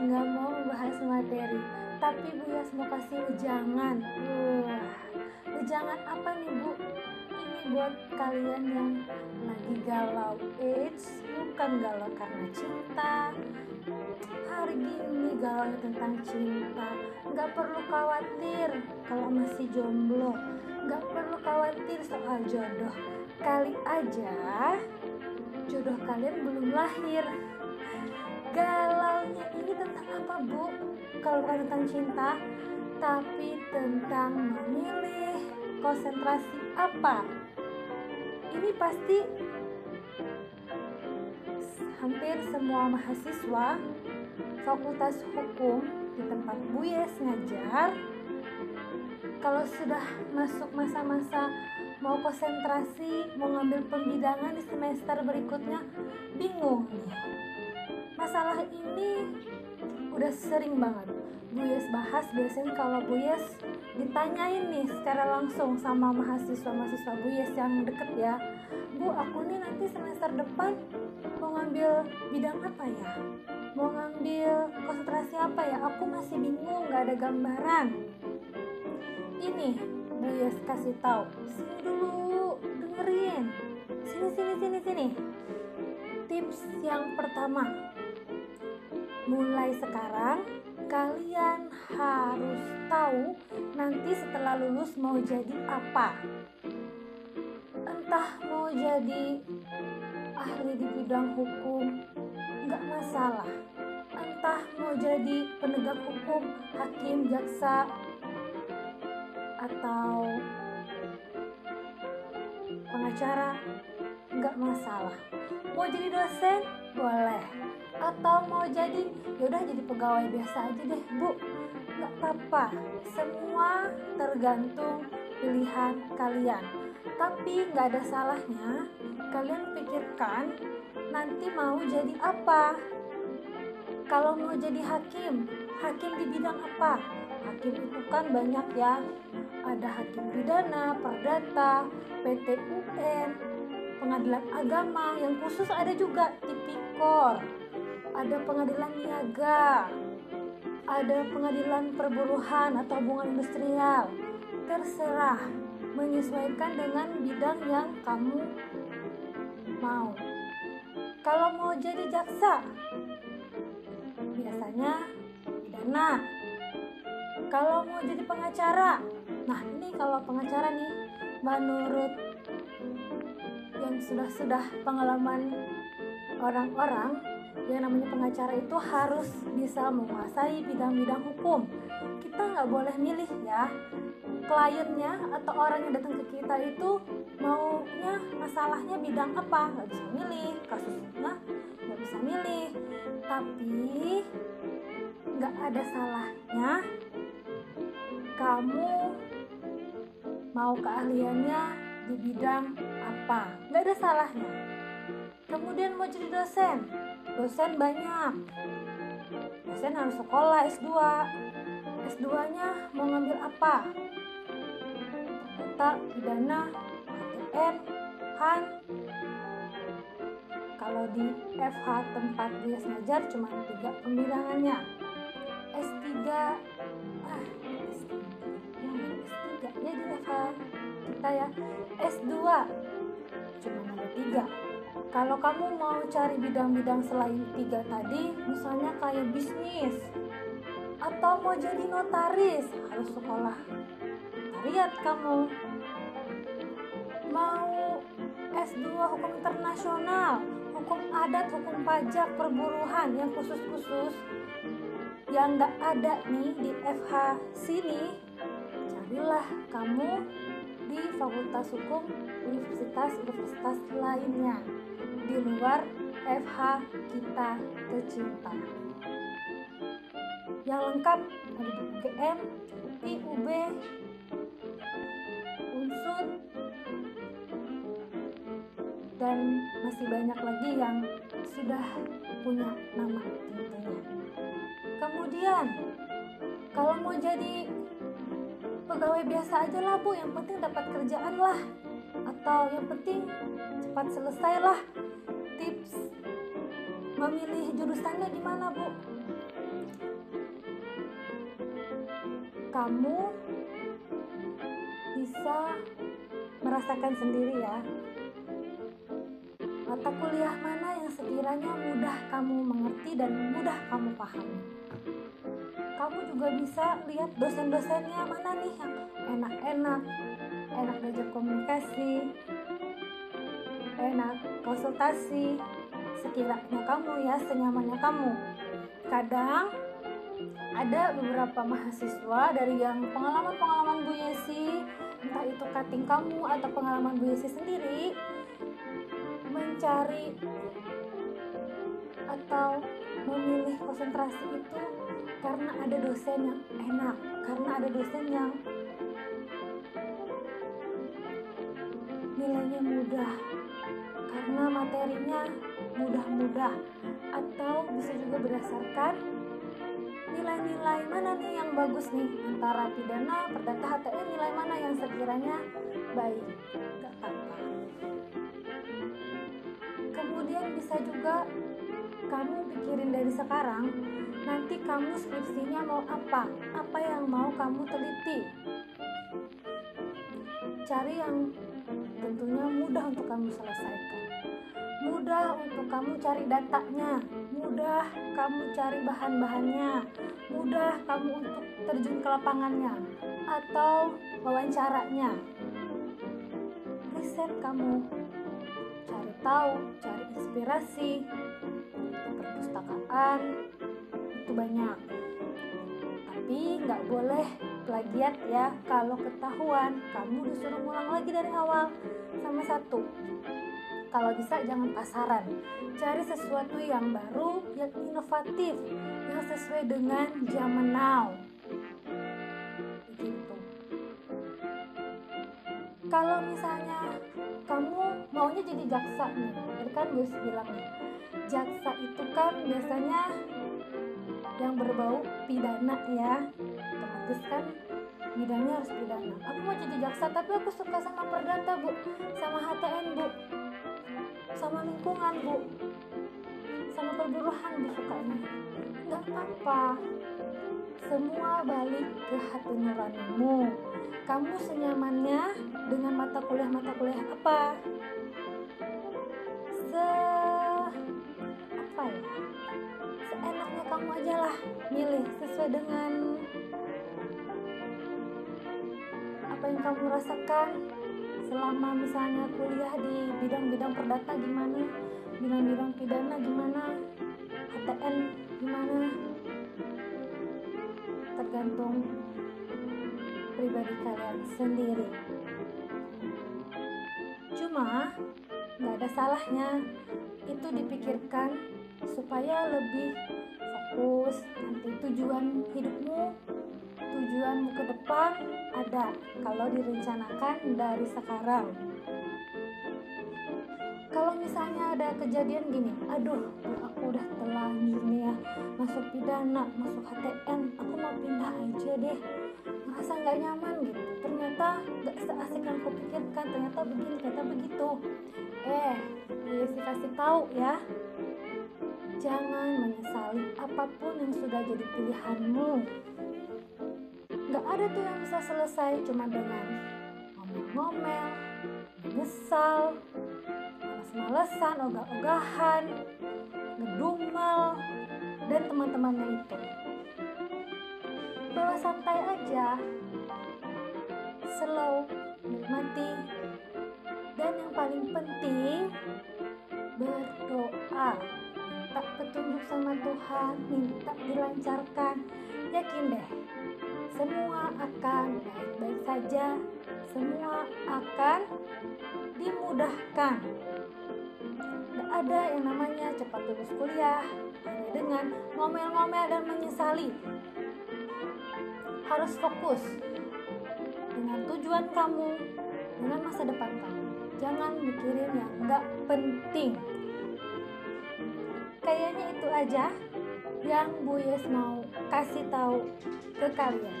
nggak mau membahas materi. Tapi Bu Yes mau kasih wejangan Wah, wejangan apa nih Bu? Ini buat kalian yang lagi galau. Eits, bukan galau karena cinta. Hari gini galau tentang cinta. Nggak perlu khawatir kalau masih jomblo. Nggak perlu khawatir soal jodoh. Kali aja jodoh kalian belum lahir galaunya ini tentang apa bu kalau bukan tentang cinta tapi tentang memilih konsentrasi apa ini pasti hampir semua mahasiswa fakultas hukum di tempat Bu Yes ngajar kalau sudah masuk masa-masa mau konsentrasi, mau ngambil pembidangan di semester berikutnya, bingung nih. Masalah ini udah sering banget Bu Yes bahas biasanya kalau Bu Yes ditanyain nih secara langsung sama mahasiswa-mahasiswa Bu Yes yang deket ya Bu aku nih nanti semester depan mau ngambil bidang apa ya mau ngambil konsentrasi apa ya aku masih bingung gak ada gambaran ini Bu Yes kasih tahu. Sini dulu, dengerin. Sini sini sini sini. Tips yang pertama. Mulai sekarang kalian harus tahu nanti setelah lulus mau jadi apa. Entah mau jadi ahli di bidang hukum, nggak masalah. Entah mau jadi penegak hukum, hakim, jaksa, atau pengacara nggak masalah mau jadi dosen boleh atau mau jadi yaudah jadi pegawai biasa aja deh bu. Nggak apa-apa. Semua tergantung pilihan kalian. Tapi nggak ada salahnya kalian pikirkan nanti mau jadi apa. Kalau mau jadi hakim hakim di bidang apa? Hakim itu kan banyak ya. Ada hakim pidana, perdata, PT UN, pengadilan agama yang khusus ada juga tipikor, ada pengadilan niaga, ada pengadilan perburuhan atau hubungan industrial. Terserah menyesuaikan dengan bidang yang kamu mau. Kalau mau jadi jaksa, biasanya pidana. Kalau mau jadi pengacara, Nah ini kalau pengacara nih menurut yang sudah-sudah pengalaman orang-orang yang namanya pengacara itu harus bisa menguasai bidang-bidang hukum. Kita nggak boleh milih ya. Kliennya atau orang yang datang ke kita itu maunya masalahnya bidang apa? Nggak bisa milih. Kasusnya nggak bisa milih. Tapi nggak ada salahnya kamu mau keahliannya di bidang apa. Nggak ada salahnya. Kemudian mau jadi dosen dosen banyak. Dosen harus sekolah S2 S2 nya mau ngambil apa? Ternyata pidana ATM HAN. Kalau di FH tempat dia ngajar cuma tiga pembilangannya. S3 ah S3 S3 ya di FH kita ya. S2 cuma ada tiga kalau kamu mau cari bidang-bidang selain tiga tadi misalnya kayak bisnis atau mau jadi notaris harus sekolah. Notariat kamu. Mau S2 hukum internasional hukum adat hukum pajak perburuhan yang khusus-khusus yang nggak ada nih di FH sini carilah kamu di Fakultas Hukum universitas-universitas lainnya di luar FH kita tercinta. Yang lengkap ada di UGM, IUB, Unsur, dan masih banyak lagi yang sudah punya nama tentunya. Kemudian, kalau mau jadi pegawai biasa aja lah bu, yang penting dapat kerjaan lah, atau yang penting cepat selesai lah. Tips memilih jurusannya gimana bu? Kamu bisa merasakan sendiri ya. Mata kuliah mana yang sekiranya mudah kamu mengerti dan mudah kamu pahami? Kamu juga bisa lihat dosen-dosennya mana nih yang enak-enak enak diajak komunikasi. Enak konsultasi. Sekiranya kamu ya senyamannya kamu. Kadang ada beberapa mahasiswa dari yang pengalaman-pengalaman Bu Yesi entah itu cutting kamu atau pengalaman Bu Yesi sendiri mencari atau memilih konsentrasi itu karena ada dosen yang enak karena ada dosen yang nilainya mudah karena materinya mudah-mudah atau bisa juga berdasarkan nilai-nilai mana nih yang bagus nih antara pidana, perdata, HTN nilai mana yang sekiranya baik. Gak apa-apa. Kemudian bisa juga kamu pikirin dari sekarang nanti kamu skripsinya mau apa apa yang mau kamu teliti. Cari yang tentunya mudah untuk kamu selesaikan. Mudah untuk kamu cari datanya. Mudah kamu cari bahan-bahannya. Mudah kamu untuk terjun ke lapangannya atau wawancaranya. Riset kamu. Cari tahu cari inspirasi. Perpustakaan. Itu banyak. Tapi nggak boleh plagiat ya kalau ketahuan kamu disuruh ngulang lagi dari awal. Sama satu kalau bisa jangan pasaran. Cari sesuatu yang baru yang inovatif yang sesuai dengan zaman now. Begitu. Kalau misalnya kamu maunya jadi jaksa nih tadi kan gue bilang jaksa itu kan biasanya yang berbau pidana ya. Otomatis kan bidangnya harus pidana aku mau jadi jaksa tapi aku suka sama perdata bu. Sama HTN bu. Sama lingkungan bu. Sama perburuhan bu sukanya. Nggak apa-apa. Semua balik ke hati nuranimu. Kamu senyamannya dengan mata kuliah-mata kuliah apa? Se apa ya? Seenaknya kamu aja lah milih sesuai dengan yang kamu rasakan selama misalnya kuliah di bidang-bidang perdata gimana? Bidang-bidang pidana gimana? HTN gimana? Tergantung pribadi kalian sendiri. Cuma nggak ada salahnya itu dipikirkan supaya lebih fokus nanti tujuan hidupmu tujuanmu ke depan ada kalau direncanakan dari sekarang. Kalau misalnya ada kejadian gini aduh aku udah telah gini ya masuk pidana masuk HTN aku mau pindah aja deh. Merasa nggak nyaman gitu. Ternyata nggak seasik yang kupikirkan ternyata begini ternyata begitu. Eh Yesi kasih tahu ya. Jangan menyesali apa pun yang sudah jadi pilihanmu ada tuh yang bisa selesai cuma dengan ngomel-ngomel menyesal males-malesan ogah-ogahan ngedumel dan teman-temannya itu. Bawa santai aja. Slow nikmati dan yang paling penting berdoa. Minta petunjuk sama Tuhan minta dilancarkan. Yakin deh semua akan baik-baik saja. Semua akan dimudahkan. Gak ada yang namanya cepat lulus kuliah hanya dengan ngomel-ngomel dan menyesali. Harus fokus dengan tujuan kamu dengan masa depan kamu. Jangan mikirin yang gak penting. Kayaknya itu aja yang Bu Yes mau kasih tahu ke kalian.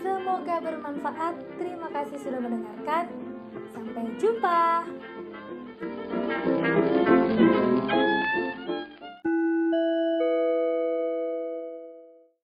Semoga bermanfaat. Terima kasih sudah mendengarkan. Sampai jumpa. thank you